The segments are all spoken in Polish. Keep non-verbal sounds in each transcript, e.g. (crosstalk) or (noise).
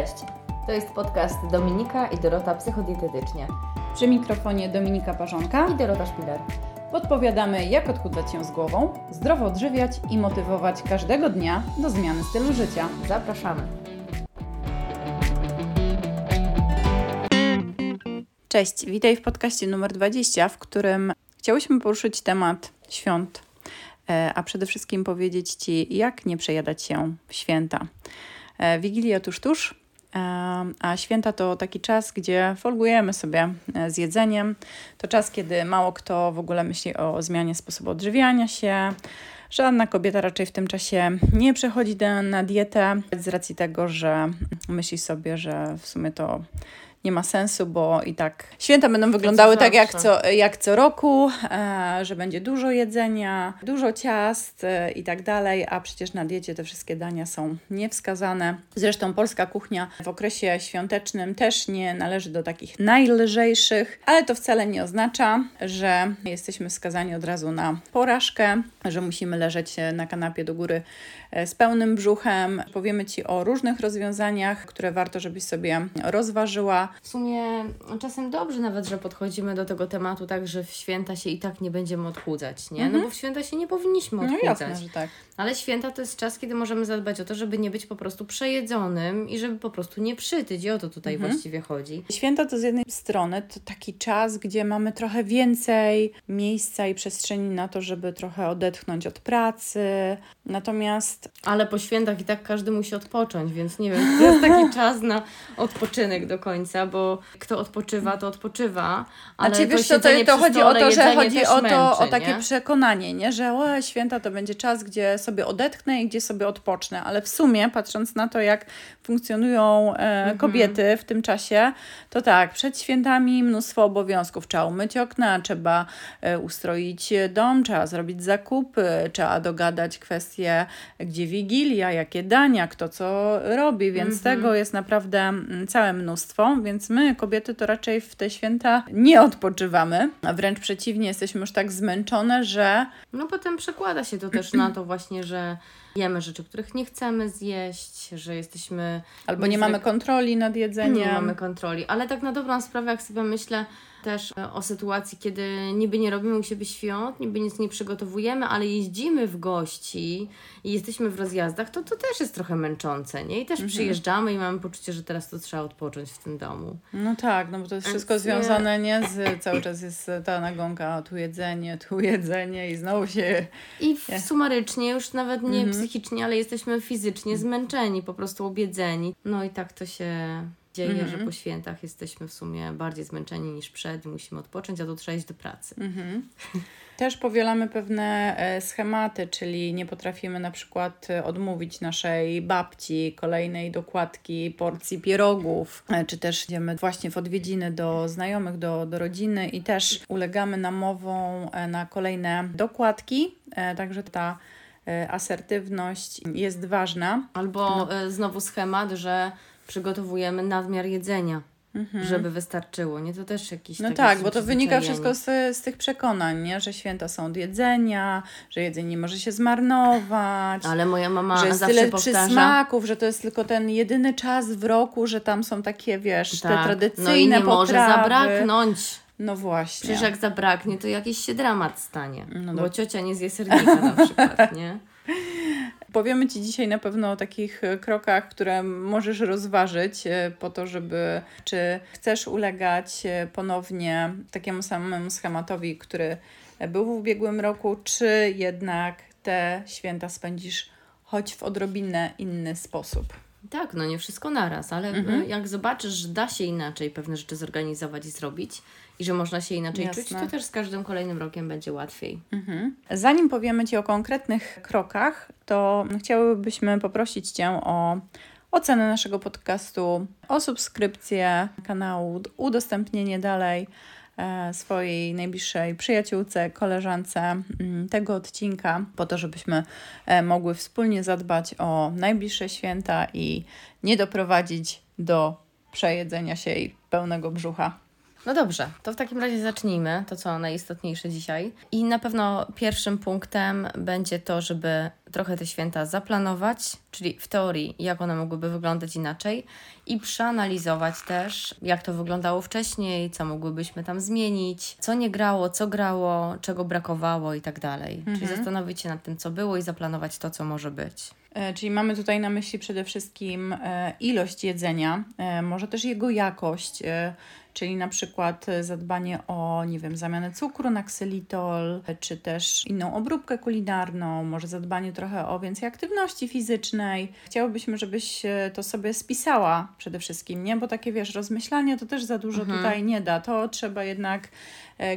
Cześć, to jest podcast Dominika i Dorota Psychodietetycznie Przy mikrofonie Dominika Parzonka i Dorota Szpiler. podpowiadamy, jak odchudzać się z głową, zdrowo odżywiać i motywować każdego dnia do zmiany stylu życia. Zapraszamy. Cześć, witaj w podcaście numer 20, w którym chciałyśmy poruszyć temat świąt, e, a przede wszystkim powiedzieć Ci, jak nie przejadać się w święta. E, Wigilia tuż, tuż, a święta to taki czas, gdzie folgujemy sobie e, z jedzeniem. To czas, kiedy mało kto w ogóle myśli o zmianie sposobu odżywiania się. Żadna kobieta raczej w tym czasie nie przechodzi na, na dietę z racji tego, że myśli sobie, że w sumie to nie ma sensu, bo i tak święta będą wyglądały tak jak co, jak co roku, e, że będzie dużo jedzenia, dużo ciast e, i tak dalej, a przecież na diecie te wszystkie dania są niewskazane. Zresztą polska kuchnia w okresie świątecznym też nie należy do takich najlżejszych, ale to wcale nie oznacza, że jesteśmy skazani od razu na porażkę, że musimy leżeć na kanapie do góry e, z pełnym brzuchem. Powiemy Ci o różnych rozwiązaniach, które warto, żebyś sobie rozważyła. W sumie czasem dobrze nawet, że podchodzimy do tego tematu tak, że w święta się i tak nie będziemy odchudzać, nie? No bo w święta się nie powinniśmy Mhm. No odchudzać. jasne, że tak. Ale święta to jest czas, kiedy możemy zadbać o to, żeby nie być po prostu przejedzonym i żeby po prostu nie przytyć. I o to tutaj Mhm. właściwie chodzi. Święta to z jednej strony to taki czas, gdzie mamy trochę więcej miejsca i przestrzeni na to, żeby trochę odetchnąć od pracy. Natomiast Ale po świętach i tak każdy musi odpocząć, więc nie wiem, to jest taki (laughs) czas na odpoczynek do końca, bo kto odpoczywa, to odpoczywa. Ale znaczy, wiesz to, to przy chodzi o to, że chodzi o to, męczy, o takie nie? przekonanie, nie? że o, święta to będzie czas, gdzie sobie odetchnę i gdzie sobie odpocznę. Ale w sumie, patrząc na to, jak funkcjonują e, Mhm. kobiety w tym czasie, to tak, przed świętami mnóstwo obowiązków. Trzeba umyć okna, trzeba e, ustroić dom, trzeba zrobić zakupy, trzeba dogadać kwestie, gdzie wigilia, jakie dania, kto co robi, więc Mhm. tego jest naprawdę mm, całe mnóstwo, więc my, kobiety, to raczej w te święta nie odpoczywamy, a wręcz przeciwnie, jesteśmy już tak zmęczone, że No potem przekłada się to też na to właśnie, że jemy rzeczy, których nie chcemy zjeść, że jesteśmy... albo nie mamy kontroli nad jedzeniem. Nie mamy kontroli. Ale tak na dobrą sprawę, jak sobie myślę też e, o sytuacji, kiedy niby nie robimy u siebie świąt, niby nic nie przygotowujemy, ale jeździmy w gości i jesteśmy w rozjazdach, to to też jest trochę męczące, nie? I też przyjeżdżamy i mamy poczucie, że teraz to trzeba odpocząć w tym domu. No tak, no bo to jest Więc wszystko nie- związane nie z cały czas jest ta nagonka, tu jedzenie, tu jedzenie i znowu się I w, sumarycznie, już nawet nie Mhm. Psychicznie, ale jesteśmy fizycznie zmęczeni, po prostu obiedzeni. No i tak to się dzieje, Mhm. że po świętach jesteśmy w sumie bardziej zmęczeni niż przed i musimy odpocząć, a tu trzeba iść do pracy. Mhm. Też powielamy pewne e, schematy, czyli nie potrafimy na przykład e, odmówić naszej babci kolejnej dokładki porcji pierogów, e, czy też idziemy właśnie w odwiedziny do znajomych, do, do rodziny i też ulegamy namową na kolejne dokładki, także ta asertywność jest ważna. Albo e, znowu schemat, że przygotowujemy nadmiar jedzenia, żeby wystarczyło, nie? To też jakiś Mhm. No tak, bo to wynika wszystko z, z tych przekonań, nie? że święta są od jedzenia, że jedzenie nie może się zmarnować. Ale moja mama że jest tyle powtarza... przysmaków, że to jest tylko ten jedyny czas w roku, że tam są takie, wiesz, te Tak, tradycyjne no i nie potrawy. może zabraknąć. No właśnie. Przecież jak zabraknie, to jakiś się dramat stanie. No bo ciocia nie zje sernika na przykład, (laughs) nie? Powiemy Ci dzisiaj na pewno o takich e, krokach, które możesz rozważyć e, po to, żeby czy chcesz ulegać e, ponownie takiemu samemu schematowi, który był w ubiegłym roku, czy jednak te święta spędzisz choć w odrobinę inny sposób. Tak, no nie wszystko naraz, ale Mhm. jak zobaczysz, że da się inaczej pewne rzeczy zorganizować i zrobić i że można się inaczej czuć, Jasne. to też z każdym kolejnym rokiem będzie łatwiej. Mhm. Zanim powiemy Ci o konkretnych krokach, to chciałybyśmy poprosić Cię o ocenę naszego podcastu, o subskrypcję kanału, udostępnienie dalej e, swojej najbliższej przyjaciółce, koleżance mm, tego odcinka, po to, żebyśmy e, mogły wspólnie zadbać o najbliższe święta i nie doprowadzić do przejedzenia się i pełnego brzucha. No dobrze, to w takim razie zacznijmy, to co najistotniejsze dzisiaj. I na pewno pierwszym punktem będzie to, żeby trochę te święta zaplanować, czyli w teorii, jak one mogłyby wyglądać inaczej, i przeanalizować też, jak to wyglądało wcześniej, co mogłybyśmy tam zmienić, co nie grało, co grało, czego brakowało i tak dalej. Czyli Mhm. zastanowić się nad tym, co było i zaplanować to, co może być. E, Czyli mamy tutaj na myśli przede wszystkim e, ilość jedzenia, e, może też jego jakość, czyli na przykład e, zadbanie o, nie wiem, zamianę cukru na ksylitol, e, czy też inną obróbkę kulinarną, może zadbanie trochę o więcej aktywności fizycznej. Chciałybyśmy, żebyś e, to sobie spisała przede wszystkim, nie? Bo takie, wiesz, rozmyślanie to też za dużo tutaj nie da. To trzeba jednak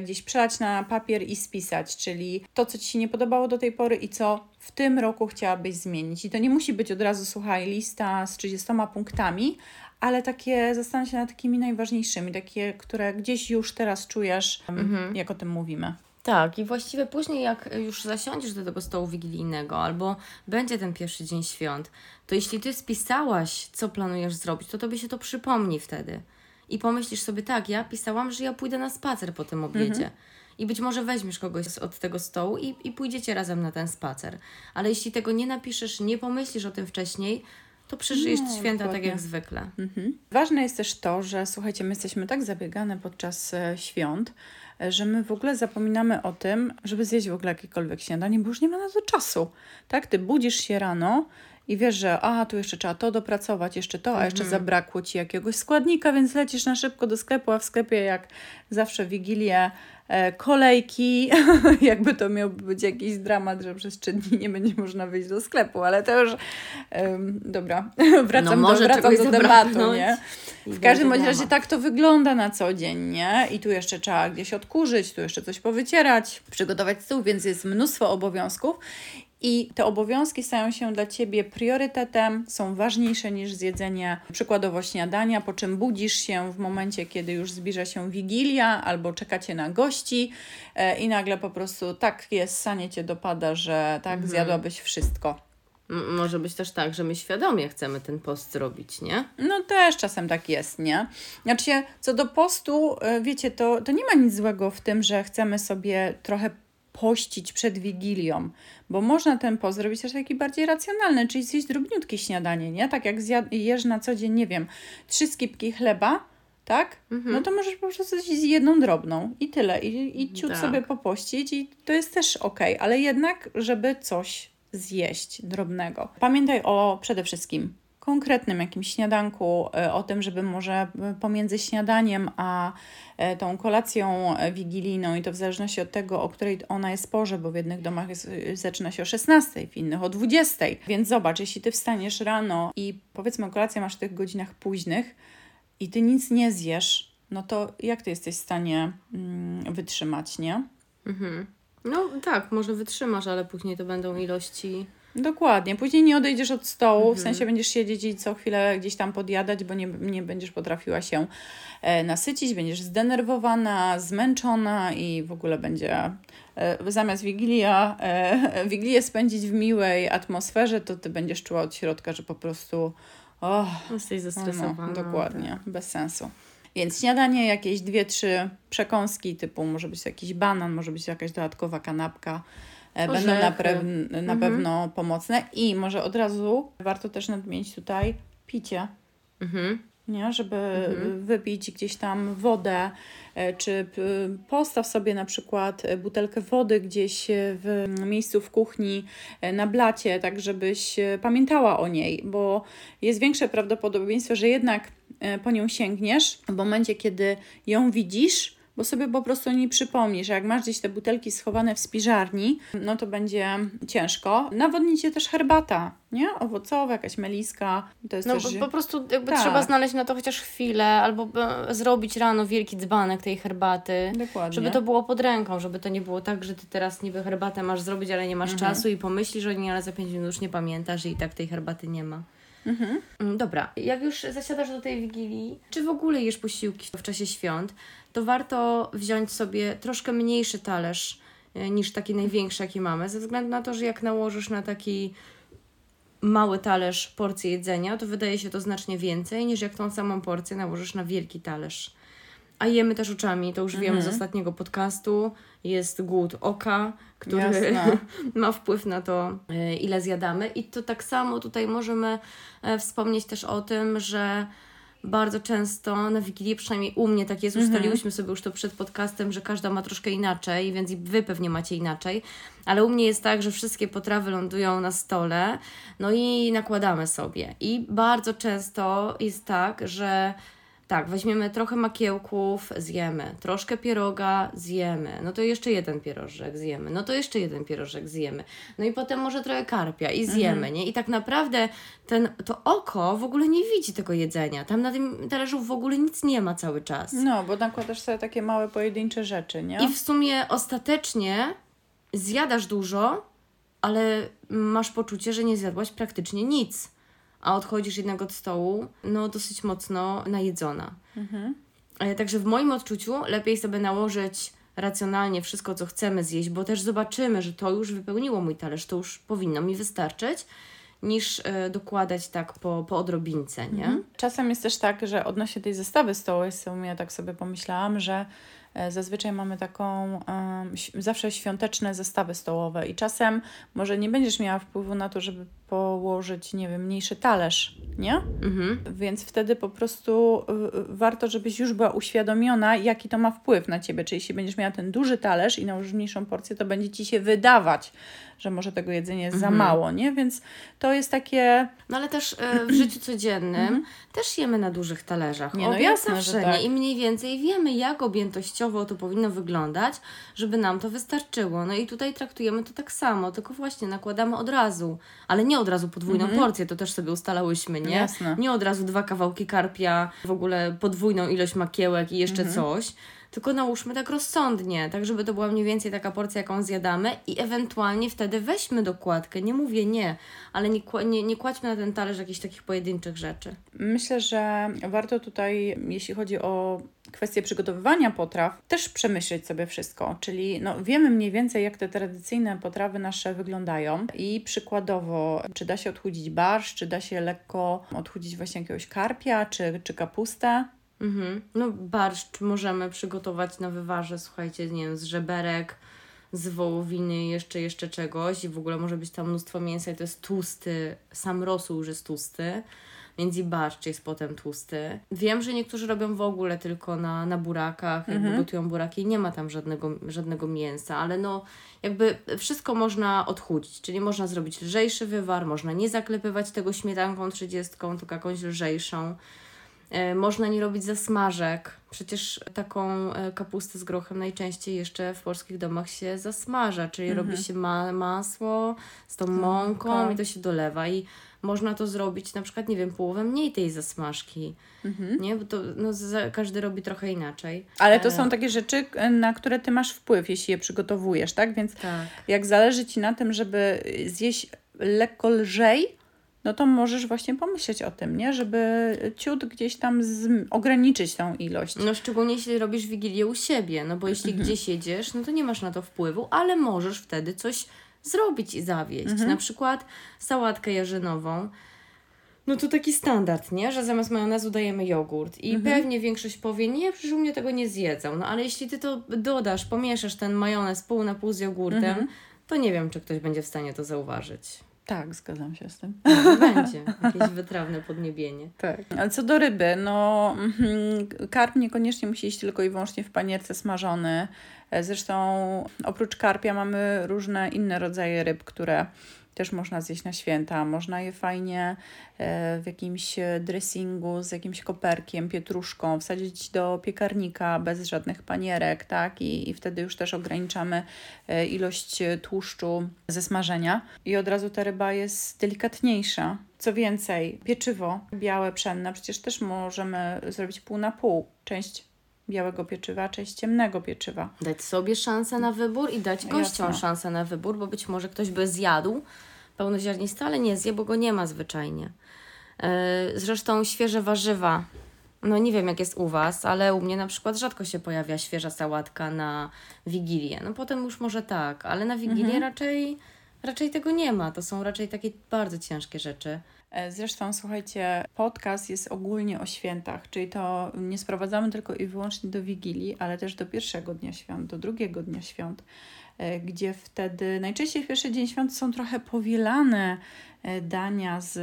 gdzieś przelać na papier i spisać, czyli to, co Ci się nie podobało do tej pory i co w tym roku chciałabyś zmienić. I to nie musi być od razu, słuchaj, lista z 30 punktami, ale takie zastanów się nad takimi najważniejszymi, takie, które gdzieś już teraz czujesz, em, jak o tym mówimy. Tak, i właściwie później, jak już zasiądziesz do tego stołu wigilijnego, albo będzie ten pierwszy dzień świąt, to jeśli ty spisałaś, co planujesz zrobić, to tobie się to przypomni wtedy. I pomyślisz sobie, tak, ja pisałam, że ja pójdę na spacer po tym obiedzie. I być może weźmiesz kogoś od tego stołu i, i pójdziecie razem na ten spacer. Ale jeśli tego nie napiszesz, nie pomyślisz o tym wcześniej, to przeżyjesz No, święta tak dokładnie. jak zwykle. Mhm. Ważne jest też to, że słuchajcie, my jesteśmy tak zabiegane podczas e, świąt, e, że my w ogóle zapominamy o tym, żeby zjeść w ogóle jakiekolwiek śniadanie, bo już nie ma na to czasu. Tak? Ty budzisz się rano i wiesz, że a, tu jeszcze trzeba to dopracować, jeszcze to, a jeszcze zabrakło ci jakiegoś składnika, więc lecisz na szybko do sklepu, a w sklepie jak zawsze Wigilię e, kolejki, (laughs) jakby to miał być jakiś dramat, że przez trzy dni nie będzie można wyjść do sklepu, ale to już em, dobra, (laughs) wracam No do, wracam do tematu, nie? W każdym bądź razie tak to wygląda na co dzień, nie? I tu jeszcze trzeba gdzieś odkurzyć, tu jeszcze coś powycierać, przygotować stół, więc jest mnóstwo obowiązków. I te obowiązki stają się dla Ciebie priorytetem, są ważniejsze niż zjedzenie przykładowo śniadania, po czym budzisz się w momencie, kiedy już zbliża się Wigilia albo czekacie na gości e, i nagle po prostu tak jest, sanie Cię dopada, że tak zjadłabyś wszystko. Może być też tak, że my świadomie chcemy ten post zrobić, nie? No też czasem tak jest, nie? Znaczy co do postu, y, wiecie, to, to nie ma nic złego w tym, że chcemy sobie trochę pościć przed Wigilią, bo można ten post zrobić też taki bardziej racjonalny, czyli zjeść drobniutkie śniadanie, nie? Tak jak zjad- jesz na co dzień, nie wiem, trzy skipki chleba, tak? No to możesz po prostu zjeść jedną drobną i tyle. I, i ciut Tak. sobie popościć i to jest też okej, ale jednak, żeby coś zjeść drobnego. Pamiętaj o przede wszystkim konkretnym jakimś śniadanku, e, o tym, żeby może e, pomiędzy śniadaniem a e, tą kolacją wigilijną i to w zależności od tego, o której ona jest porze, bo w jednych domach jest, zaczyna się o 16, w innych o 20. Więc zobacz, jeśli ty wstaniesz rano i powiedzmy kolację masz w tych godzinach późnych i ty nic nie zjesz, no to jak ty jesteś w stanie mm, wytrzymać, nie? Mhm. No tak, może wytrzymasz, ale później to będą ilości. Dokładnie. Później nie odejdziesz od stołu, w sensie będziesz siedzieć i co chwilę gdzieś tam podjadać, bo nie, nie będziesz potrafiła się e, nasycić, będziesz zdenerwowana, zmęczona i w ogóle będzie e, zamiast Wigilia, e, (laughs) Wigilię spędzić w miłej atmosferze, to ty będziesz czuła od środka, że po prostu oh, Jesteś no, zestresowana. dokładnie, bez sensu. Więc śniadanie, jakieś dwie, trzy przekąski, typu może być jakiś banan, może być jakaś dodatkowa kanapka. E, Będą na, Orzechy. pre- na pewno pomocne. I może od razu warto też nadmienić tutaj picie, Mhm. nie? żeby wypić gdzieś tam wodę, e, czy postaw sobie na przykład e, butelkę wody gdzieś w miejscu w kuchni na blacie, tak żebyś pamiętała o niej, bo jest większe prawdopodobieństwo, że jednak po nią sięgniesz w momencie, kiedy ją widzisz, bo sobie po prostu nie przypomnisz. Jak masz gdzieś te butelki schowane w spiżarni, no to będzie ciężko. Nawodnić się też herbata, nie? Owocowa, jakaś meliska. To jest No też... po, prostu jakby Tak. trzeba znaleźć na to chociaż chwilę, albo e, zrobić rano wielki dzbanek tej herbaty. Dokładnie. Żeby to było pod ręką, żeby to nie było tak, że ty teraz niby herbatę masz zrobić, ale nie masz Mhm. czasu i pomyślisz o niej, ale za 5 minut już nie pamiętasz i tak tej herbaty nie ma. Mhm. Mm, Dobra, jak już zasiadasz do tej wigilii, czy w ogóle jesz posiłki w czasie świąt, to warto wziąć sobie troszkę mniejszy talerz e, niż taki największy, jaki mamy, ze względu na to, że jak nałożysz na taki mały talerz porcję jedzenia, to wydaje się to znacznie więcej, niż jak tą samą porcję nałożysz na wielki talerz. A jemy też oczami, to już wiemy z Mhm. ostatniego podcastu. Jest głód oka, który Jasne. (laughs) ma wpływ na to, e, ile zjadamy. I to tak samo tutaj możemy e, wspomnieć też o tym, że bardzo często na Wigilię, przynajmniej u mnie tak jest, Mhm. ustaliłyśmy sobie już to przed podcastem, że każda ma troszkę inaczej, więc i Wy pewnie macie inaczej, ale u mnie jest tak, że wszystkie potrawy lądują na stole, no i nakładamy sobie. I bardzo często jest tak, że tak, weźmiemy trochę makiełków, zjemy, troszkę pieroga, zjemy, no to jeszcze jeden pierożek zjemy, no to jeszcze jeden pierożek zjemy, no i potem może trochę karpia i zjemy, nie? I tak naprawdę ten, to oko w ogóle nie widzi tego jedzenia, tam na tym talerzu w ogóle nic nie ma cały czas. No, bo nakładasz sobie takie małe pojedyncze rzeczy, nie? I w sumie ostatecznie zjadasz dużo, ale masz poczucie, że nie zjadłaś praktycznie nic. A odchodzisz jednak od stołu, no dosyć mocno najedzona. E, Także w moim odczuciu lepiej sobie nałożyć racjonalnie wszystko, co chcemy zjeść, bo też zobaczymy, że to już wypełniło mój talerz, to już powinno mi wystarczyć, niż e, dokładać tak po, po odrobince, nie? Czasem jest też tak, że odnośnie tej zestawy stołowej, sumie tak sobie pomyślałam, że e, zazwyczaj mamy taką zawsze świąteczne zestawy stołowe i czasem może nie będziesz miała wpływu na to, żeby położyć, nie wiem, mniejszy talerz, nie? Mhm. Więc wtedy po prostu y, y, warto, żebyś już była uświadomiona, jaki to ma wpływ na ciebie. Czyli jeśli będziesz miała ten duży talerz i nałożysz mniejszą porcję, to będzie ci się wydawać, że może tego jedzenia jest za mało, nie? Więc to jest takie. No ale też e, w życiu codziennym też jemy na dużych talerzach. Nie, no jasne, zawsze, że tak. I mniej więcej wiemy, jak objętościowo to powinno wyglądać, żeby nam to wystarczyło. No i tutaj traktujemy to tak samo, tylko właśnie nakładamy od razu, ale nie od razu podwójną porcję, to też sobie ustalałyśmy, nie? Mhm. Jasne. Nie od razu dwa kawałki karpia, w ogóle podwójną ilość makiełek i jeszcze Mhm. coś. Tylko nałóżmy tak rozsądnie, tak żeby to była mniej więcej taka porcja, jaką zjadamy i ewentualnie wtedy weźmy dokładkę. Nie mówię nie, ale nie, nie, nie kładźmy na ten talerz jakichś takich pojedynczych rzeczy. Myślę, że warto tutaj, jeśli chodzi o kwestię przygotowywania potraw, też przemyśleć sobie wszystko. Czyli no, wiemy mniej więcej, jak te tradycyjne potrawy nasze wyglądają i przykładowo, czy da się odchudzić barszcz, czy da się lekko odchudzić właśnie jakiegoś karpia, czy, czy kapustę. Mhm. No barszcz możemy przygotować na wywarze, słuchajcie, nie wiem, z żeberek, z wołowiny, jeszcze, jeszcze czegoś i w ogóle może być tam mnóstwo mięsa i to jest tłusty, sam rosół już jest tłusty, więc i barszcz jest potem tłusty. Wiem, że niektórzy robią w ogóle tylko na, na burakach, jakby gotują buraki i nie ma tam żadnego, żadnego mięsa, ale no jakby wszystko można odchudzić, czyli można zrobić lżejszy wywar, można nie zaklepywać tego śmietanką 30, tylko jakąś lżejszą. E, Można nie robić zasmażek. Przecież taką e, kapustę z grochem najczęściej jeszcze w polskich domach się zasmaża, czyli robi się ma masło z tą mąką tak. i to się dolewa i można to zrobić na przykład, nie wiem, połowę mniej tej zasmażki, nie? Bo to no, każdy robi trochę inaczej. Ale to E, są takie rzeczy, na które ty masz wpływ, jeśli je przygotowujesz, tak? Więc Tak. jak zależy ci na tym, żeby zjeść lekko lżej, no to możesz właśnie pomyśleć o tym, nie? Żeby ciut gdzieś tam z... ograniczyć tą ilość. No szczególnie jeśli robisz wigilię u siebie, no bo jeśli gdzieś jedziesz, no to nie masz na to wpływu, ale możesz wtedy coś zrobić i zawieźć. Na przykład sałatkę jarzynową. No to taki standard, nie? Że zamiast majonezu dajemy jogurt. I pewnie większość powie, nie, przecież u mnie tego nie zjedzą. No ale jeśli ty to dodasz, pomieszasz ten majonez pół na pół z jogurtem, to nie wiem, czy ktoś będzie w stanie to zauważyć. Tak, zgadzam się z tym. No, będzie jakieś wytrawne podniebienie. (laughs) Tak. Ale co do ryby, no mhm, karp niekoniecznie musi iść tylko i wyłącznie w panierce smażony. E, Zresztą oprócz karpia mamy różne inne rodzaje ryb, które też można zjeść na święta. Można je fajnie e, w jakimś dressingu z jakimś koperkiem, pietruszką wsadzić do piekarnika bez żadnych panierek, tak? I, i wtedy już też ograniczamy e, ilość tłuszczu ze smażenia. I od razu ta ryba jest delikatniejsza. Co więcej, pieczywo białe, pszenne, przecież też możemy zrobić pół na pół. Część białego pieczywa, część ciemnego pieczywa. Dać sobie szansę na wybór i dać gościom Jasne. szansę na wybór, bo być może ktoś by zjadł pełnoziarnisty, ale nie zje, bo go nie ma zwyczajnie. Yy, Zresztą świeże warzywa. No nie wiem jak jest u Was, ale u mnie na przykład rzadko się pojawia świeża sałatka na Wigilię. No potem już może tak, ale na Wigilię raczej, raczej tego nie ma. To są raczej takie bardzo ciężkie rzeczy. E, zresztą, słuchajcie, podcast jest ogólnie o świętach, czyli to nie sprowadzamy tylko i wyłącznie do Wigilii, ale też do pierwszego dnia świąt, do drugiego dnia świąt. E, gdzie wtedy najczęściej pierwszy dzień świąt są trochę powielane dania z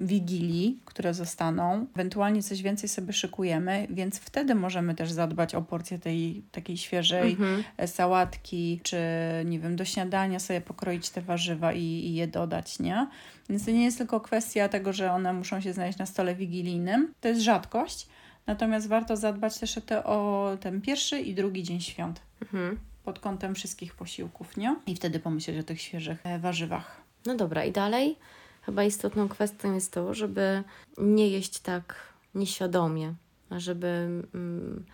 wigilii, które zostaną. Ewentualnie coś więcej sobie szykujemy, więc wtedy możemy też zadbać o porcję tej takiej świeżej mhm. E, sałatki, czy nie wiem, do śniadania sobie pokroić te warzywa i, i je dodać, nie? Więc to nie jest tylko kwestia tego, że one muszą się znaleźć na stole wigilijnym. To jest rzadkość. Natomiast warto zadbać też o, te, o ten pierwszy i drugi dzień świąt. Mhm pod kątem wszystkich posiłków, nie? I wtedy pomyśleć o tych świeżych e, warzywach. No dobra, i dalej chyba istotną kwestią jest to, żeby nie jeść tak nieświadomie, żeby mm,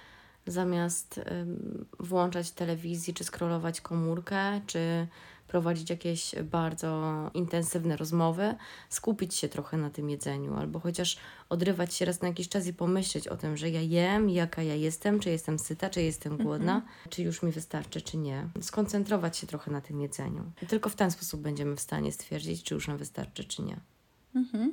zamiast mm, włączać telewizję, czy scrollować komórkę, czy prowadzić jakieś bardzo intensywne rozmowy, skupić się trochę na tym jedzeniu, albo chociaż odrywać się raz na jakiś czas i pomyśleć o tym, że ja jem, jaka ja jestem, czy jestem syta, czy jestem mhm. głodna, mm -hmm. czy już mi wystarczy, czy nie. Skoncentrować się trochę na tym jedzeniu. I tylko w ten sposób będziemy w stanie stwierdzić, czy już nam wystarczy, czy nie. Mm -hmm.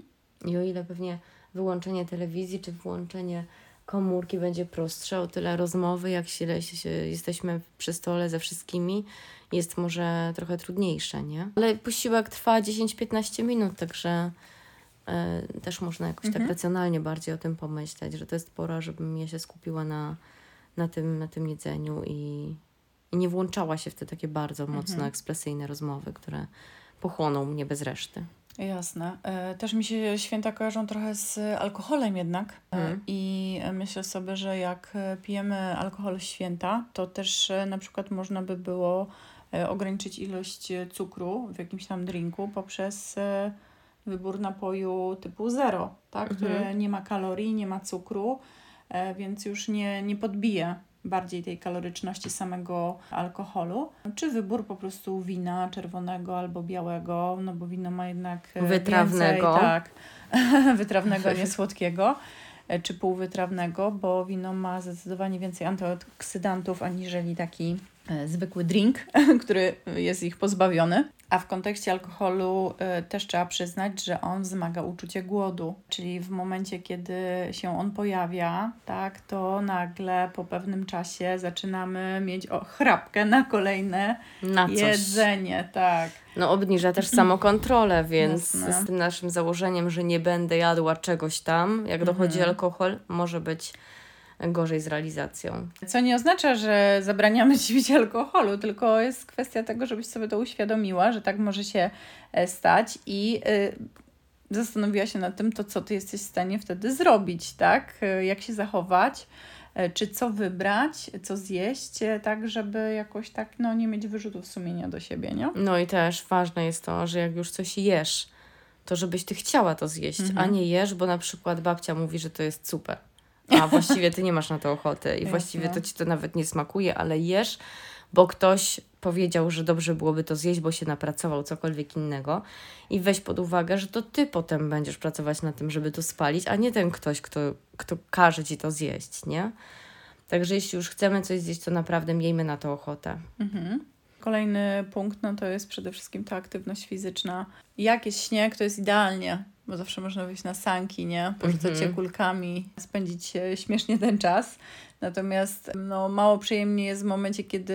I o ile pewnie wyłączenie telewizji, czy włączenie komórki będzie prostsze, o tyle rozmowy, jak się, się, jesteśmy przy stole ze wszystkimi, jest może trochę trudniejsze, nie? Ale posiłek trwa 10-15 minut, także y, też można jakoś tak mhm. tak racjonalnie bardziej o tym pomyśleć, że to jest pora, żebym ja się skupiła na, na, tym, na tym jedzeniu i, i nie włączała się w te takie bardzo mocno mhm. ekspresyjne rozmowy, które pochłoną mnie bez reszty. Jasne. E, też mi się święta kojarzą trochę z alkoholem jednak mm. i myślę sobie, że jak pijemy alkohol w święta, to też na przykład można by było ograniczyć ilość cukru w jakimś tam drinku poprzez wybór napoju typu zero, tak? Mhm. który nie ma kalorii, nie ma cukru, więc już nie, nie podbije bardziej tej kaloryczności samego alkoholu, czy wybór po prostu wina czerwonego albo białego, no bo wino ma jednak wytrawnego, więcej, tak, (laughs) wytrawnego, nie (laughs) słodkiego, czy półwytrawnego, bo wino ma zdecydowanie więcej antyoksydantów aniżeli taki e, zwykły drink, (laughs) który jest ich pozbawiony. A w kontekście alkoholu y, też trzeba przyznać, że on wzmaga uczucie głodu, czyli w momencie, kiedy się on pojawia, tak, to nagle po pewnym czasie zaczynamy mieć o, chrapkę na kolejne na jedzenie, tak. No obniża też samokontrolę, (clears throat) więc Jasne. z tym naszym założeniem, że nie będę jadła czegoś tam, jak dochodzi mhm. alkohol, może być gorzej z realizacją. Co nie oznacza, że zabraniamy (laughs) ci pić alkoholu, tylko jest kwestia tego, żebyś sobie to uświadomiła, że tak może się e, stać i y, zastanowiła się nad tym, to co ty jesteś w stanie wtedy zrobić, tak? E, jak się zachować, czy co wybrać, co zjeść, tak żeby jakoś tak no, nie mieć wyrzutów sumienia do siebie, nie? No i też ważne jest to, że jak już coś jesz, to żebyś ty chciała to zjeść, mhm. a nie jesz, bo na przykład babcia mówi, że to jest super a właściwie ty nie masz na to ochoty i właściwie to ci to nawet nie smakuje, ale jesz, bo ktoś powiedział, że dobrze byłoby to zjeść, bo się napracował, cokolwiek innego. I weź pod uwagę, że to ty potem będziesz pracować na tym, żeby to spalić, a nie ten ktoś, kto, kto każe ci to zjeść, nie? Także jeśli już chcemy coś zjeść, to naprawdę miejmy na to ochotę. Mhm. Kolejny punkt, no to jest przede wszystkim ta aktywność fizyczna. Jak jest śnieg, to jest idealnie bo zawsze można wyjść na sanki, nie? Porzucać mm -hmm. się kulkami, spędzić śmiesznie ten czas. Natomiast no, mało przyjemnie jest w momencie, kiedy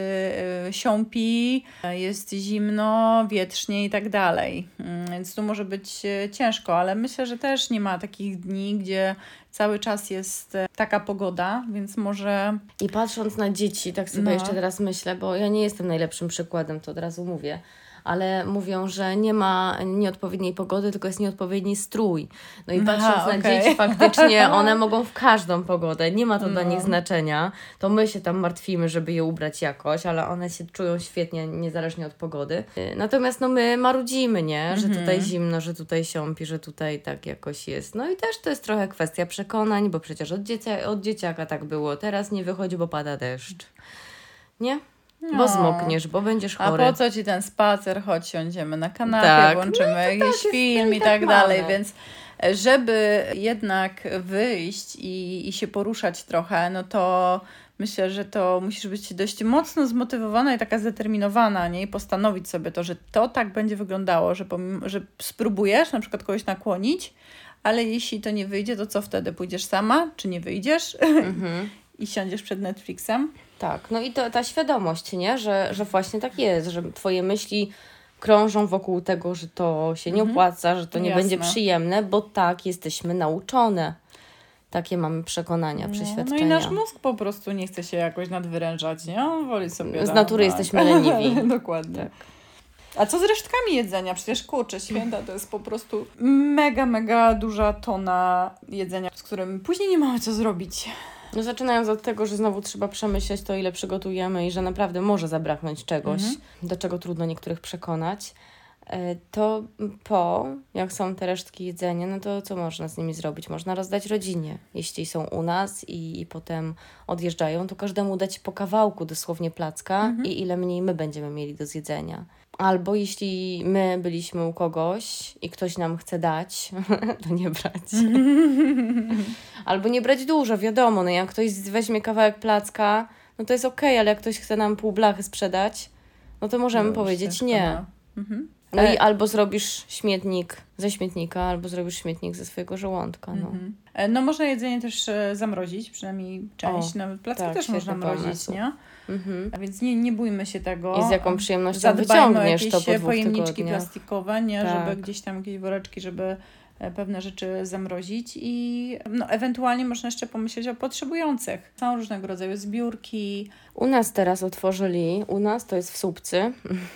y, siąpi, jest zimno, wietrznie i tak dalej. Mm, więc tu może być ciężko, ale myślę, że też nie ma takich dni, gdzie cały czas jest taka pogoda, więc może. I patrząc na dzieci, tak sobie no. jeszcze teraz myślę, bo ja nie jestem najlepszym przykładem, to od razu mówię ale mówią, że nie ma nieodpowiedniej pogody, tylko jest nieodpowiedni strój. No i patrząc Aha, okay. na dzieci, faktycznie (laughs) one mogą w każdą pogodę, nie ma to no. dla nich znaczenia. To my się tam martwimy, żeby je ubrać jakoś, ale one się czują świetnie, niezależnie od pogody. Natomiast no my marudzimy, nie? Że mhm. tutaj zimno, że tutaj siąpi, że tutaj tak jakoś jest. No i też to jest trochę kwestia przekonań, bo przecież od, dziecia, od dzieciaka tak było. Teraz nie wychodzi, bo pada deszcz. Nie? No. Bo zmokniesz, bo będziesz chory. A po co ci ten spacer? Chodź, siądziemy na kanapie, tak. włączymy no jakiś tak, film i tak, tak dalej, więc żeby jednak wyjść i, i się poruszać trochę, no to myślę, że to musisz być dość mocno zmotywowana i taka zdeterminowana, nie? I postanowić sobie to, że to tak będzie wyglądało, że, pomimo, że spróbujesz na przykład kogoś nakłonić, ale jeśli to nie wyjdzie, to co wtedy? Pójdziesz sama, czy nie wyjdziesz? (laughs) Mhm. I siądziesz przed Netflixem? Tak, no i to, ta świadomość, nie? Że, że właśnie tak jest, że twoje myśli krążą wokół tego, że to się nie mhm. opłaca, że to nie Jasne. będzie przyjemne, bo tak jesteśmy nauczone. Takie mamy przekonania, no, przeświadczenia. No i nasz mózg po prostu nie chce się jakoś nadwyrężać, nie? On woli sobie... Z natury tak. jesteśmy leniwi. (laughs) Dokładnie. Tak. A co z resztkami jedzenia? Przecież kurczę, święta to jest po prostu mega, mega duża tona jedzenia, z którym później nie mamy co zrobić. No zaczynając od tego, że znowu trzeba przemyśleć to, ile przygotujemy i że naprawdę może zabraknąć czegoś, mhm. do czego trudno niektórych przekonać, e, to po, jak są te resztki jedzenia, no to co można z nimi zrobić? Można rozdać rodzinie. Jeśli są u nas i, i potem odjeżdżają, to każdemu dać po kawałku dosłownie placka mhm. i ile mniej my będziemy mieli do zjedzenia. Albo jeśli my byliśmy u kogoś i ktoś nam chce dać, (laughs) to nie brać. (laughs) Albo nie brać dużo, wiadomo, no jak ktoś weźmie kawałek placka, no to jest okej, okay, ale jak ktoś chce nam pół blachy sprzedać, no to możemy no, powiedzieć nie. Mhm. No i e- albo zrobisz śmietnik ze śmietnika, albo zrobisz śmietnik ze swojego żołądka. No, mhm. E, no można jedzenie też e, zamrozić, przynajmniej część. O, Nawet placki tak, też można mrozić, pomysł. nie? Mhm. A więc nie, nie bójmy się tego. I z jaką przyjemnością wyciągniesz to po pojemniczki tygodniach. plastikowe, nie? Tak. Żeby gdzieś tam jakieś woreczki, żeby e, pewne rzeczy zamrozić i no, ewentualnie można jeszcze pomyśleć o potrzebujących. Są różnego rodzaju zbiórki. U nas teraz otworzyli, u nas to jest w Słupcy,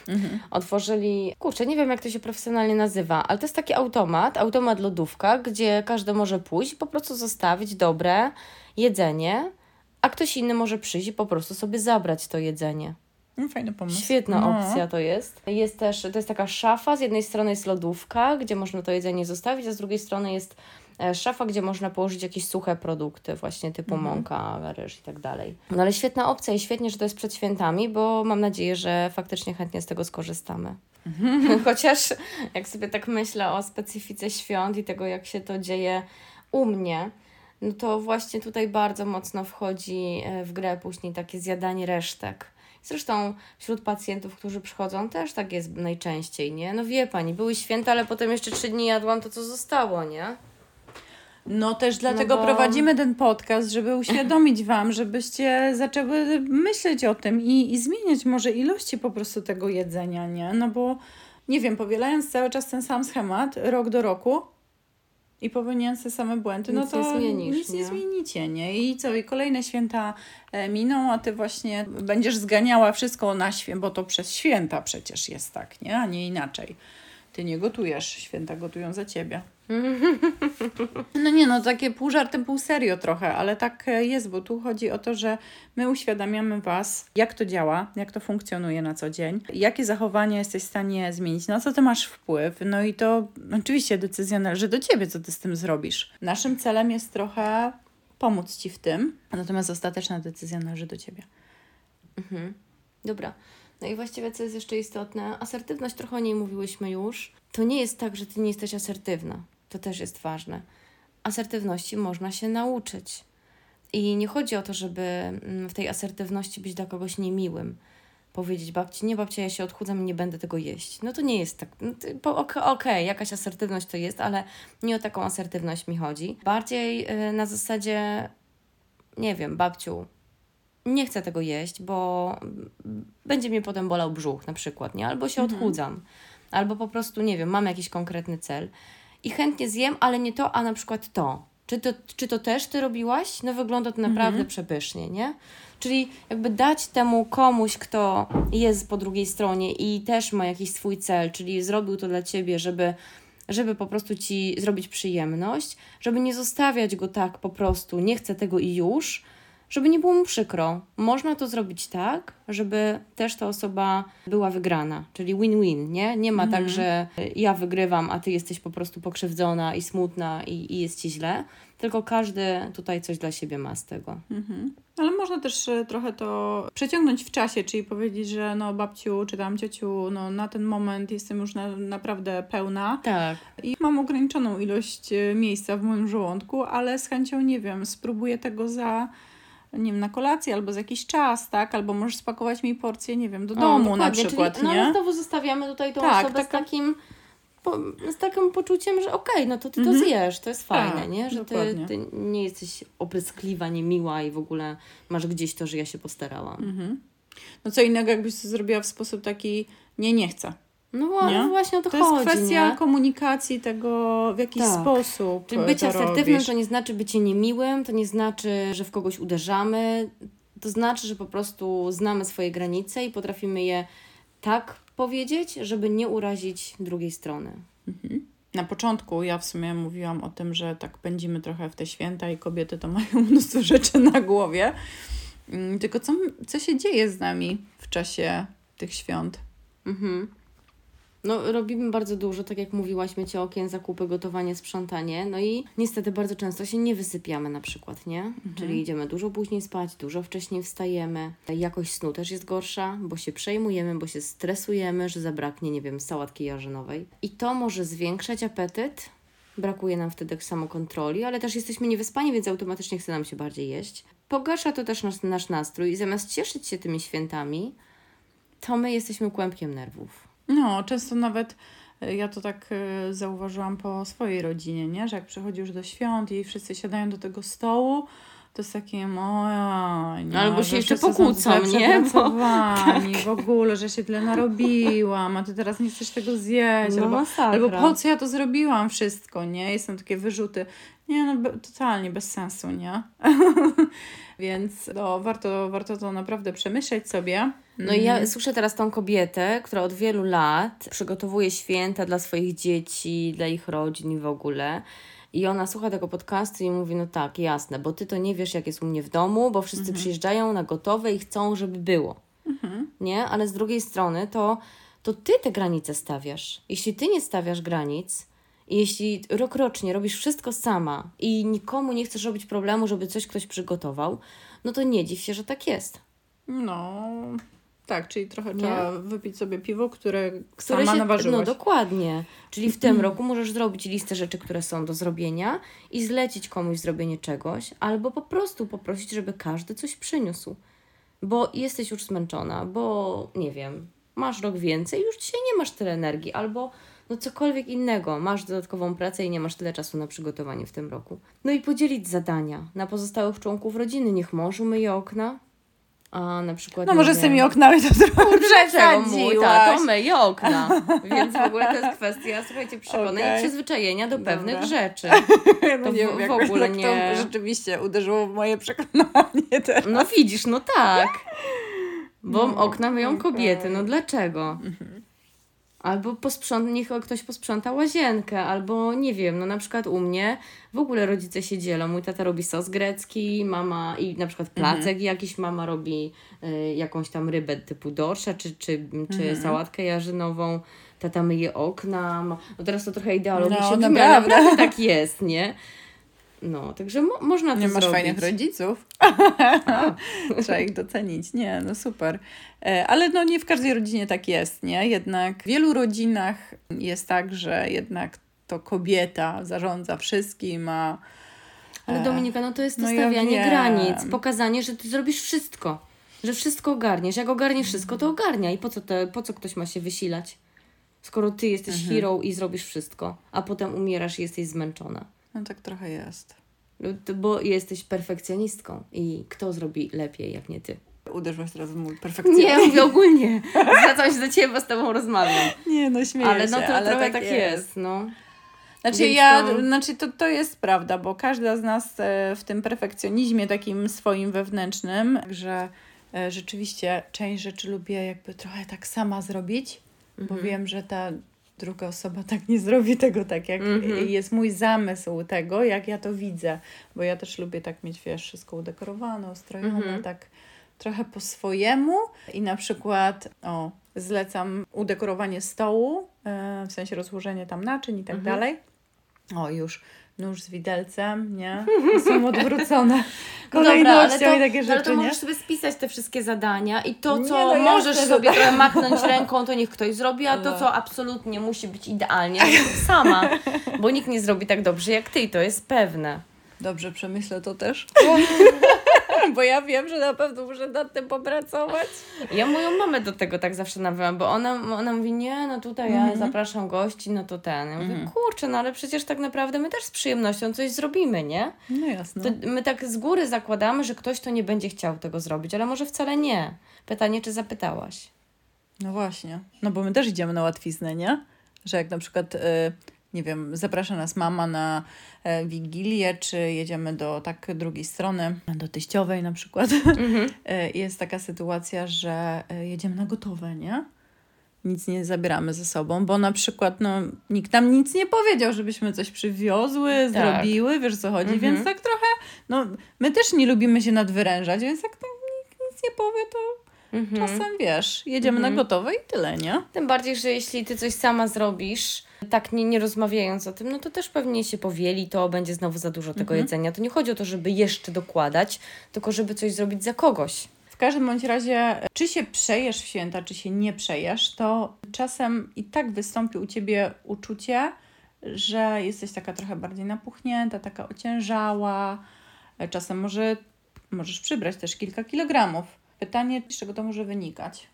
mhm. (laughs) otworzyli, kurczę, nie wiem jak to się profesjonalnie nazywa, ale to jest taki automat, automat lodówka, gdzie każdy może pójść i po prostu zostawić dobre jedzenie a ktoś inny może przyjść i po prostu sobie zabrać to jedzenie. No, fajny pomysł. Świetna no. opcja to jest. Jest też, to jest taka szafa, z jednej strony jest lodówka, gdzie można to jedzenie zostawić, a z drugiej strony jest e, szafa, gdzie można położyć jakieś suche produkty, właśnie typu mhm. mąka, ryż i tak dalej. No ale świetna opcja i świetnie, że to jest przed świętami, bo mam nadzieję, że faktycznie chętnie z tego skorzystamy. Mhm. (laughs) Chociaż jak sobie tak myślę o specyfice świąt i tego, jak się to dzieje u mnie, no to właśnie tutaj bardzo mocno wchodzi e, w grę później takie zjadanie resztek. Zresztą wśród pacjentów, którzy przychodzą, też tak jest najczęściej, nie? No wie pani, były święta, ale potem jeszcze trzy dni jadłam to, co zostało, nie? No też dlatego no bo... prowadzimy ten podcast, żeby uświadomić (clears throat) Wam, żebyście zaczęły myśleć o tym i, i zmieniać może ilości po prostu tego jedzenia, nie? No bo nie wiem, powielając cały czas ten sam schemat rok do roku, i popełniając te same błędy, no nic no to nie zmienisz, nic nie? nie zmienicie, nie? I co, i kolejne święta e, miną, a ty właśnie będziesz zganiała wszystko na święta, bo to przez święta przecież jest tak, nie? A nie inaczej. Ty nie gotujesz, święta gotują za ciebie. (laughs) No nie, no takie pół żartem, pół serio trochę, ale tak e, jest, bo tu chodzi o to, że my uświadamiamy Was, jak to działa, jak to funkcjonuje na co dzień, jakie zachowania jesteś w stanie zmienić, na co Ty masz wpływ. No i to oczywiście decyzja należy do Ciebie, co Ty z tym zrobisz. Naszym celem jest trochę pomóc Ci w tym, natomiast ostateczna decyzja należy do Ciebie. Mhm. Dobra. No i właściwie co jest jeszcze istotne, asertywność trochę o niej mówiłyśmy już. To nie jest tak, że ty nie jesteś asertywna. To też jest ważne. Asertywności można się nauczyć. I nie chodzi o to, żeby mm, w tej asertywności być dla kogoś niemiłym. Powiedzieć babci, nie babcia, ja się odchudzam i nie będę tego jeść. No to nie jest tak. No Okej, okay, jakaś asertywność to jest, ale nie o taką asertywność mi chodzi. Bardziej y, na zasadzie, nie wiem, babciu, nie chcę tego jeść, bo będzie mnie potem bolał brzuch na przykład, nie? Albo się mhm. odchudzam, albo po prostu, nie wiem, mam jakiś konkretny cel i chętnie zjem, ale nie to, a na przykład to. Czy to, czy to też Ty robiłaś? No wygląda to naprawdę mhm. przepysznie, nie? Czyli jakby dać temu komuś, kto jest po drugiej stronie i też ma jakiś swój cel, czyli zrobił to dla Ciebie, żeby żeby po prostu ci zrobić przyjemność, żeby nie zostawiać go tak po prostu, nie chcę tego i już, żeby nie było mu przykro. Można to zrobić tak, żeby też ta osoba była wygrana, czyli win-win, nie? Nie ma tak, mhm. tak, że ja wygrywam, a ty jesteś po prostu pokrzywdzona i smutna i, i jest ci źle, tylko każdy tutaj coś dla siebie ma z tego. Mhm. Ale można też e, trochę to przeciągnąć w czasie, czyli powiedzieć, że no babciu czy tam ciociu, no na ten moment jestem już na, naprawdę pełna. Tak. I mam ograniczoną ilość e, miejsca w moim żołądku, ale z chęcią, nie wiem, spróbuję tego za nie wiem, na kolację albo za jakiś czas, tak? Albo możesz spakować mi porcję, nie wiem, do domu o, na przykład, Czyli, nie? No znowu zostawiamy tutaj tą tak, osobę taka... z takim po, z takim poczuciem, że okej, okay, no to ty to mhm. zjesz, to jest fajne, tak, nie? Że ty, ty, nie jesteś opryskliwa, niemiła i w ogóle masz gdzieś to, że ja się postarałam. Mhm. No co innego, jakbyś to zrobiła w sposób taki, nie, nie chcę. No nie? właśnie o to, to chodzi. To jest kwestia nie? komunikacji tego, w jakiś tak. sposób. Czyli bycie asertywnym robisz. to nie znaczy bycie niemiłym, to nie znaczy, że w kogoś uderzamy. To znaczy, że po prostu znamy swoje granice i potrafimy je tak powiedzieć, żeby nie urazić drugiej strony. Mhm. Na początku ja w sumie mówiłam o tym, że tak pędzimy trochę w te święta i kobiety to (laughs) mają mnóstwo rzeczy na głowie. Mm, tylko co, co się dzieje z nami w czasie tych świąt? Mhm. No, robimy bardzo dużo, tak jak mówiłaś, mycie okien, zakupy, gotowanie, sprzątanie. No i niestety bardzo często się nie wysypiamy na przykład, nie? Mhm. Czyli idziemy dużo później spać, dużo wcześniej wstajemy. Jakość snu też jest gorsza, bo się przejmujemy, bo się stresujemy, że zabraknie, nie wiem, sałatki jarzynowej. I to może zwiększać apetyt, brakuje nam wtedy samokontroli, ale też jesteśmy niewyspani, więc automatycznie chce nam się bardziej jeść. Pogarsza to też nasz, nasz nastrój i zamiast cieszyć się tymi świętami, to my jesteśmy kłębkiem nerwów. No, często nawet e, ja to tak e, zauważyłam po swojej rodzinie, nie? że jak przychodzi już do świąt i wszyscy siadają do tego stołu, to jest takie, oj, nie, Albo się jeszcze pokłócą, nie? Bo, tak. w ogóle, że się tyle narobiłam, a ty teraz nie chcesz tego zjeść. No, albo, albo po co ja to zrobiłam wszystko, nie? Jestem takie wyrzuty. Nie, no totalnie bez sensu, nie? (laughs) Więc no, warto, warto to naprawdę przemyśleć sobie. No i ja mhm. słyszę teraz tą kobietę, która od wielu lat przygotowuje święta dla swoich dzieci, dla ich rodzin i w ogóle. I ona słucha tego podcastu i mówi, no tak, jasne, bo ty to nie wiesz, jak jest u mnie w domu, bo wszyscy mhm. przyjeżdżają na gotowe i chcą, żeby było. Mhm. Nie? Ale z drugiej strony to, to ty te granice stawiasz. Jeśli ty nie stawiasz granic, i jeśli rokrocznie robisz wszystko sama i nikomu nie chcesz robić problemu, żeby coś ktoś przygotował, no to nie dziw się, że tak jest. No, tak, czyli trochę nie? trzeba wypić sobie piwo, które, które sama się, naważyłaś. No dokładnie. Czyli w tym roku możesz zrobić listę rzeczy, które są do zrobienia i zlecić komuś zrobienie czegoś, albo po prostu poprosić, żeby każdy coś przyniósł. Bo jesteś już zmęczona, bo nie wiem, masz rok więcej, już dzisiaj nie masz tyle energii, albo no cokolwiek innego, masz dodatkową pracę i nie masz tyle czasu na przygotowanie w tym roku. No i podzielić zadania na pozostałych członków rodziny. Niech mąż umyje okna, a na przykład. No może z tymi oknami to trochę mój tato myje okna. Więc w ogóle to jest (laughs) kwestia, słuchajcie, przekonań okay. i przyzwyczajenia do Dobra. pewnych rzeczy. (laughs) No to nie w, w ogóle nie. To rzeczywiście uderzyło w moje przekonanie (laughs) teraz. No widzisz, no tak. Bo no, okna myją okay. kobiety, no dlaczego? Mhm. Albo posprząt, niech ktoś posprząta łazienkę, albo nie wiem, no na przykład u mnie w ogóle rodzice się dzielą. Mój tata robi sos grecki, mama i na przykład placek mhm. jakiś, mama robi y, jakąś tam rybę typu dorsza, czy, czy, czy mhm. sałatkę jarzynową, tata myje okna. No teraz to trochę ideologicznie no, ale naprawdę tak jest, nie? No, także mo można to Nie masz fajnych rodziców. (laughs) Trzeba ich docenić. Nie, no super. E, ale no nie w każdej rodzinie tak jest, nie? Jednak w wielu rodzinach jest tak, że jednak to kobieta zarządza wszystkim, a ale e, Dominika, no to jest no stawianie ja granic, pokazanie, że ty zrobisz wszystko, że wszystko ogarniesz. Jak ogarniesz wszystko, to ogarnia. I po co, te, po co ktoś ma się wysilać? Skoro ty jesteś mhm. hero i zrobisz wszystko, a potem umierasz i jesteś zmęczona. No tak trochę jest. No, bo jesteś perfekcjonistką i kto zrobi lepiej, jak nie ty? Uderzyłaś teraz w mój perfekcjonizm. Nie, mówię ogólnie. Zwracam się do Ciebie, bo z Tobą rozmawiam. Nie, no śmieję ale no to ale trochę tak, tak jest. jest, no. Znaczy, Więc ja, to... znaczy to, to jest prawda, bo każda z nas e, w tym perfekcjonizmie takim swoim wewnętrznym, że e, rzeczywiście część rzeczy lubię jakby trochę tak sama zrobić, mhm. bo wiem, że ta druga osoba tak nie zrobi tego tak, jak mm-hmm. jest mój zamysł tego, jak ja to widzę. Bo ja też lubię tak mieć, wiesz, wszystko udekorowane, ustrojone, mm-hmm. tak trochę po swojemu i na przykład, o, zlecam udekorowanie stołu, yy, w sensie rozłożenie tam naczyń i tak mm-hmm. dalej. O, już nóż z widelcem, nie? Są (laughs) odwrócone kolejnością no i takie rzeczy, ale to nie? możesz sobie spisać te wszystkie zadania i to, co nie, no możesz sobie trochę machnąć ręką, to niech ktoś zrobi, a to, no. co absolutnie musi być idealnie, sama, bo nikt nie zrobi tak dobrze jak ty i to jest pewne. Dobrze, przemyślę to też. (laughs) (laughs) bo ja wiem, że na pewno muszę nad tym popracować. Ja moją mamę do tego tak zawsze nawijam, bo ona, ona mówi, nie, no tutaj ja Mhm. zapraszam gości, no to ten. Ja mówię, kurczę, no ale przecież tak naprawdę my też z przyjemnością coś zrobimy, nie? No jasne. To my tak z góry zakładamy, że ktoś to nie będzie chciał tego zrobić, ale może wcale nie. Pytanie, czy zapytałaś? No właśnie. No bo my też idziemy na łatwiznę, nie? Że jak na przykład, y, nie wiem, zaprasza nas mama na e, wigilię, czy jedziemy do tak drugiej strony, do teściowej na przykład. (laughs) E, Jest taka sytuacja, że e, jedziemy na gotowe, nie? Nic nie zabieramy ze sobą, bo na przykład no, nikt nam nic nie powiedział, żebyśmy coś przywiozły, Tak. zrobiły, wiesz co chodzi, Mhm. więc tak trochę, no my też nie lubimy się nadwyrężać, więc jak tam nikt nic nie powie, to Mhm. Czasem wiesz, jedziemy na gotowe i tyle, nie? Tym bardziej, że jeśli ty coś sama zrobisz, tak nie, nie rozmawiając o tym, no to też pewnie się powieli, to będzie znowu za dużo tego jedzenia. To nie chodzi o to, żeby jeszcze dokładać, tylko żeby coś zrobić za kogoś. W każdym bądź razie, czy się przejesz w święta, czy się nie przejesz, to czasem i tak wystąpi u ciebie uczucie, że jesteś taka trochę bardziej napuchnięta, taka ociężała. Czasem może możesz przybrać też kilka kilogramów. Pytanie, z czego to może wynikać?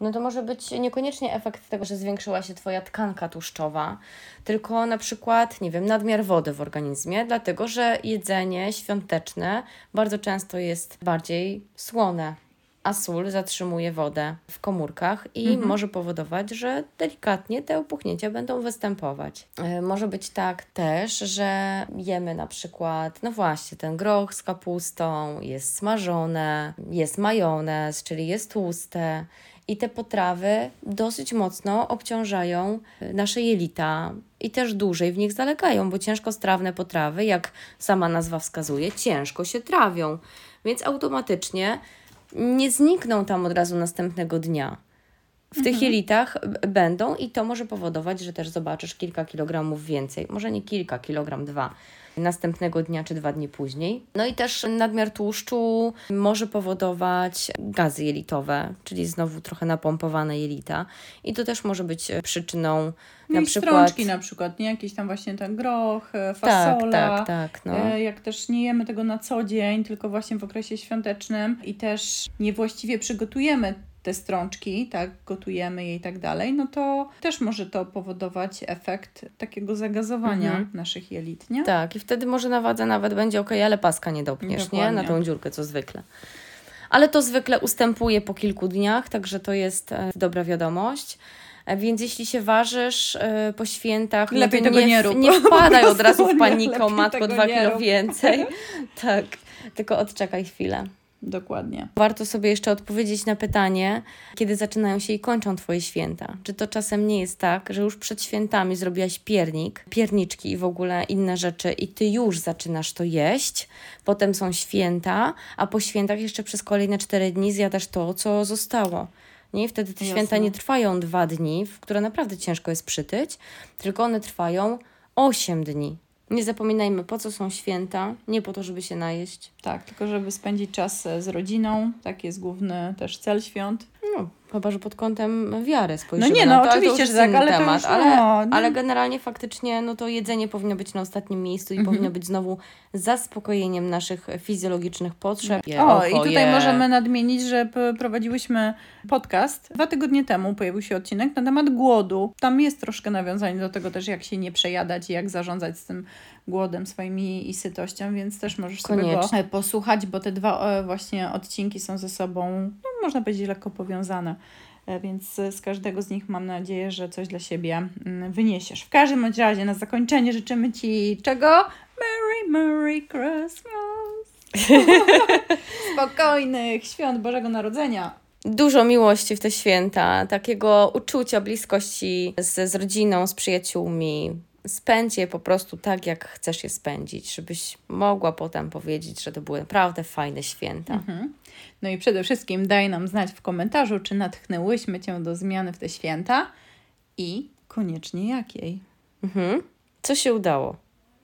No to może być niekoniecznie efekt tego, że zwiększyła się Twoja tkanka tłuszczowa, tylko na przykład, nie wiem, nadmiar wody w organizmie, dlatego że jedzenie świąteczne bardzo często jest bardziej słone, a sól zatrzymuje wodę w komórkach i może powodować, że delikatnie te opuchnięcia będą występować. E, Może być tak też, że jemy na przykład, no właśnie, ten groch z kapustą, jest smażone, jest majonez, czyli jest tłuste. I te potrawy dosyć mocno obciążają y, nasze jelita i też dłużej w nich zalegają, bo ciężkostrawne potrawy, jak sama nazwa wskazuje, ciężko się trawią, więc automatycznie nie znikną tam od razu następnego dnia. W tych jelitach będą i to może powodować, że też zobaczysz kilka kilogramów więcej. Może nie kilka, kilogram dwa następnego dnia czy dwa dni później. No i też nadmiar tłuszczu może powodować gazy jelitowe, czyli znowu trochę napompowane jelita. I to też może być przyczyną No na przykład... strączki na przykład, nie? Jakiś tam właśnie ten groch, e, Tak, fasola. tak, tak. No. E, Jak też nie jemy tego na co dzień, tylko właśnie w okresie świątecznym i też niewłaściwie przygotujemy te strączki, tak, gotujemy je i tak dalej, no to też może to powodować efekt takiego zagazowania Mhm. naszych jelit, nie? Tak, i wtedy może na wadze nawet będzie ok, ale paska nie dopniesz, nie? Na Dokładnie. tą dziurkę, co zwykle. Ale to zwykle ustępuje po kilku dniach, także to jest e, dobra wiadomość. E, Więc jeśli się ważysz e, po świętach, Lepiej no nie, nie rób. nie wpadaj od (laughs) razu w panikę, matko, dwa kilo więcej. (laughs) tak, tylko odczekaj chwilę. Dokładnie. Warto sobie jeszcze odpowiedzieć na pytanie, kiedy zaczynają się i kończą Twoje święta. Czy to czasem nie jest tak, że już przed świętami zrobiłaś piernik, pierniczki i w ogóle inne rzeczy i Ty już zaczynasz to jeść, potem są święta, a po świętach jeszcze przez kolejne cztery dni zjadasz to, co zostało. Nie? I wtedy te Jasne. święta nie trwają dwa dni, w które naprawdę ciężko jest przytyć, tylko one trwają osiem dni. Nie zapominajmy, po co są święta, nie po to, żeby się najeść. Tak, tylko żeby spędzić czas e, z rodziną, tak jest główny też cel świąt. No, chyba, że pod kątem wiary spojrzymy. No nie, no, na to, oczywiście, że tak, ale temat, już, ale, no, no. ale generalnie faktycznie no to jedzenie powinno być na ostatnim miejscu i powinno być znowu zaspokojeniem naszych fizjologicznych potrzeb. O, i tutaj je- możemy nadmienić, że prowadziłyśmy podcast. Dwa tygodnie temu pojawił się odcinek na temat głodu. Tam jest troszkę nawiązanie do tego też, jak się nie przejadać i jak zarządzać z tym głodem swoim i, i sytością, więc też możesz sobie go Koniecznie. posłuchać, bo te dwa e, właśnie odcinki są ze sobą, no, można powiedzieć, lekko powiązane. E, Więc z każdego z nich mam nadzieję, że coś dla siebie mm, wyniesiesz. W każdym razie na zakończenie życzymy Ci czego? Merry, Merry Christmas! (laughs) Spokojnych świąt Bożego Narodzenia. Dużo miłości w te święta, takiego uczucia, bliskości z, z rodziną, z przyjaciółmi. Spędź je po prostu tak, jak chcesz je spędzić, żebyś mogła potem powiedzieć, że to były naprawdę fajne święta. No i przede wszystkim daj nam znać w komentarzu, czy natchnęłyśmy Cię do zmiany w te święta i koniecznie jakiej. Mhm. Co się udało?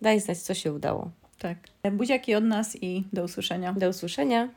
Daj znać, co się udało. Tak. Buziaki od nas i do usłyszenia. Do usłyszenia.